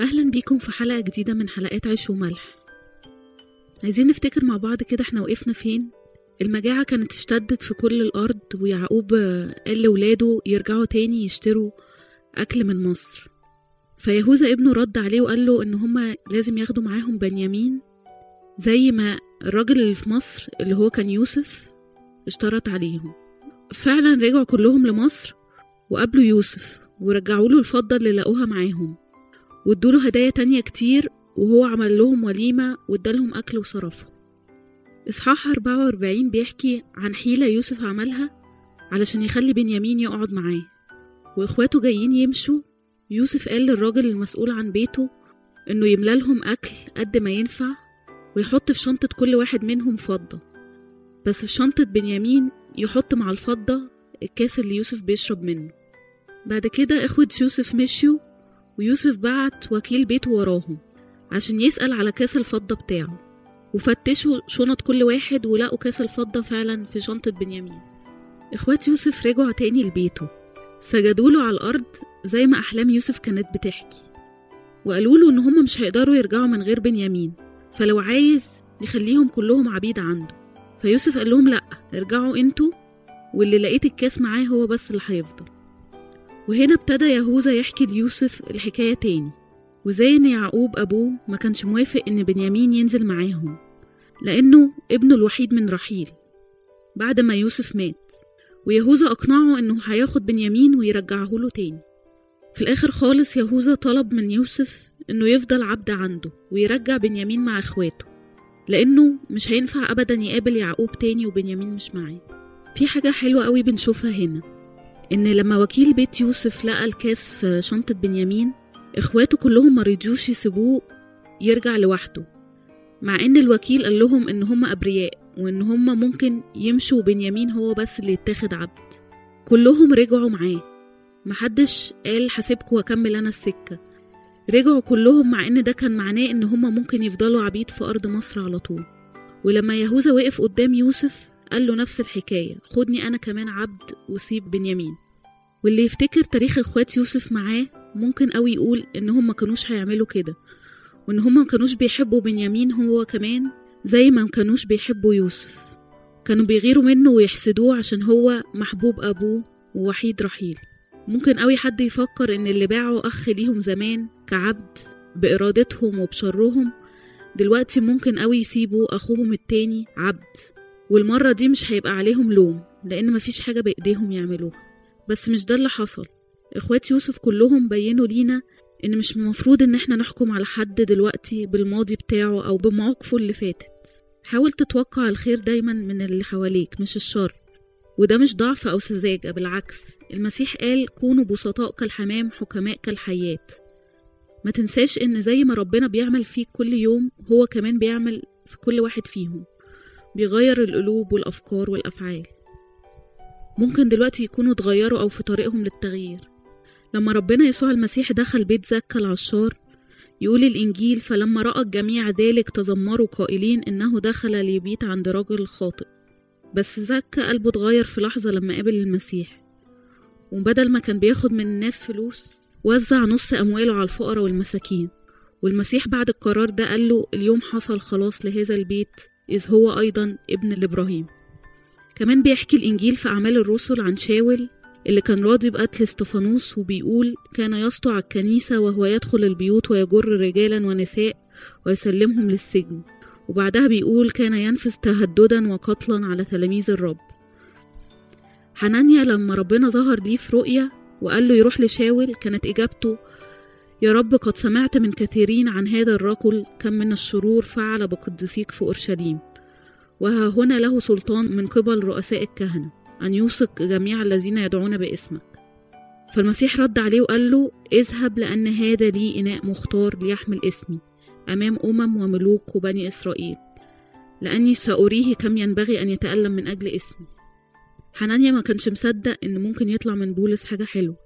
بيكم في حلقة جديدة من حلقات عيش وملح. عايزين نفتكر مع بعض كده إحنا وقفنا فين؟ المجاعة كانت اشتدت في كل الأرض ويعقوب قال لولاده يرجعوا تاني يشتروا أكل من مصر. فيهوذا ابنه رد عليه وقال له إن هما لازم ياخدوا معاهم بنيامين زي ما الراجل اللي في مصر اللي هو كان يوسف اشترط عليهم. فعلا رجعوا كلهم لمصر وقابلوا يوسف ورجعوا له الفضة اللي لقوها معاهم. وادوله هدايا تانية كتير وهو عمل لهم وليمة وادالهم أكل وصرفهم إصحاح 44 بيحكي عن حيلة يوسف عملها علشان يخلي بنيامين يقعد معاه. وإخواته جايين يمشوا يوسف قال للراجل المسؤول عن بيته إنه يملى لهم أكل قد ما ينفع ويحط في شنطة كل واحد منهم فضة. بس في شنطة بنيامين يحط مع الفضة الكاس اللي يوسف بيشرب منه. بعد كده إخوة يوسف مشيوا ويوسف بعت وكيل بيته وراهم عشان يسأل على كاس الفضة بتاعه وفتشوا شنط كل واحد ولقوا كاس الفضة فعلا في شنطة بنيامين. إخوات يوسف رجعوا تاني لبيته سجدوا له على الأرض زي ما أحلام يوسف كانت بتحكي وقالوا له إن هما مش هيقدروا يرجعوا من غير بنيامين فلو عايز نخليهم كلهم عبيد عنده. فيوسف قال لهم لأ ارجعوا أنتوا واللي لقيت الكاس معاه هو بس اللي هيفضل. وهنا ابتدى يهوذا يحكي ليوسف الحكاية تاني. وزي ان يعقوب أبوه ما كانش موافق إن بنيامين ينزل معاهم لأنه ابنه الوحيد من رحيل بعد ما يوسف مات. ويهوذا أقنعه إنه هياخد بنيامين ويرجعه له تاني. في الآخر خالص يهوذا طلب من يوسف إنه يفضل عبد عنده ويرجع بنيامين مع إخواته لأنه مش هينفع ابدا يقابل يعقوب تاني وبنيامين مش معاه. في حاجة حلوة قوي بنشوفها هنا. إن لما وكيل بيت يوسف لقى الكاس في شنطة بنيامين إخواته كلهم مريضوش يسيبوه يرجع لوحده مع إن الوكيل قال لهم إن هم أبرياء وإن هم ممكن يمشوا بنيامين هو بس اللي يتاخد عبد. كلهم رجعوا معاه. محدش قال حاسبكوا وأكمل أنا السكة. رجعوا كلهم مع إن ده كان معناه إن هم ممكن يفضلوا عبيد في أرض مصر على طول. ولما يهوذا وقف قدام يوسف قال له نفس الحكاية خدني أنا كمان عبد وسيب بنيامين. واللي يفتكر تاريخ إخوات يوسف معاه ممكن قوي يقول إن هم ما كانوش هيعملوا كده وإن هم ما كانوش بيحبوا بنيامين هو كمان زي ما كانوش بيحبوا يوسف. كانوا بيغيروا منه ويحسدوه عشان هو محبوب أبوه ووحيد رحيل. ممكن قوي حد يفكر إن اللي باعوا أخ ليهم زمان كعبد بإرادتهم وبشرهم دلوقتي ممكن قوي يسيبوا أخوهم التاني عبد. والمرة دي مش هيبقى عليهم لوم لأن مفيش حاجة بإيديهم يعملوها. بس مش ده اللي حصل. إخوات يوسف كلهم بينوا لينا إن مش المفروض إن إحنا نحكم على حد دلوقتي بالماضي بتاعه أو بمواقفه اللي فاتت. حاول تتوقع الخير دايما من اللي حواليك مش الشر. وده مش ضعف أو سذاجة بالعكس. المسيح قال كونوا بسطاء كالحمام حكماء كالحيات ما تنساش إن زي ما ربنا بيعمل فيك كل يوم هو كمان بيعمل في كل واحد فيهم. بيغير القلوب والأفكار والأفعال. ممكن دلوقتي يكونوا اتغيروا أو في طريقهم للتغيير. لما ربنا يسوع المسيح دخل بيت زكا العشار يقول الإنجيل فلما رأى الجميع ذلك تذمروا قائلين إنه دخل ليبيت عند رجل خاطئ. بس زكا قلبه اتغير في لحظة لما قابل المسيح. وبدل ما كان بياخد من الناس فلوس وزع نص أمواله على الفقراء والمساكين. والمسيح بعد القرار ده قال له اليوم حصل خلاص لهذا البيت إذ هو أيضا ابن لإبراهيم كمان بيحكي الإنجيل في أعمال الرسل عن شاول اللي كان راضي بقتل إستفانوس وبيقول كان يسطع الكنيسة وهو يدخل البيوت ويجر رجالا ونساء ويسلمهم للسجن. وبعدها بيقول كان ينفذ تهددا وقتلا على تلاميذ الرب. حنانيا لما ربنا ظهر ليه في رؤية وقال له يروح لشاول كانت إجابته يا رب قد سمعت من كثيرين عن هذا الرجل كم من الشرور فعل بقدسيك في أورشليم. وها هنا له سلطان من قبل رؤساء الكهنة أن يوثق جميع الذين يدعون باسمك. فالمسيح رد عليه وقال له اذهب لأن هذا لي إناء مختار ليحمل اسمي أمام أمم وملوك وبني إسرائيل لأني سأريه كم ينبغي أن يتألم من أجل اسمي. حنانيا ما كانش مصدق إن ممكن يطلع من بولس حاجة حلوة.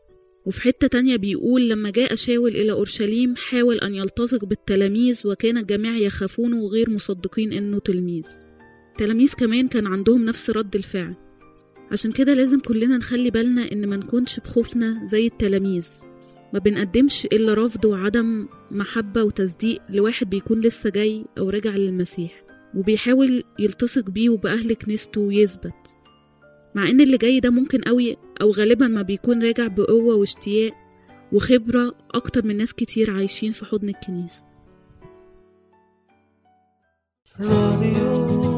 وفي حتة تانية بيقول لما جاء شاول إلى أورشليم حاول أن يلتصق بالتلاميذ وكان الجميع يخافونه وغير مصدقين إنه تلميذ. التلاميذ كمان كان عندهم نفس رد الفعل. عشان كده لازم كلنا نخلي بالنا إن ما نكونش بخوفنا زي التلاميذ. ما بنقدمش إلا رفض وعدم محبة وتصديق لواحد بيكون لسه جاي أو راجع للمسيح. وبيحاول يلتصق بيه وبأهل كنيسته ويثبت. مع إن اللي جاي ده ممكن قوي أو غالبا ما بيكون راجع بقوة واشتياق وخبرة أكتر من ناس كتير عايشين في حضن الكنيسة. راديو.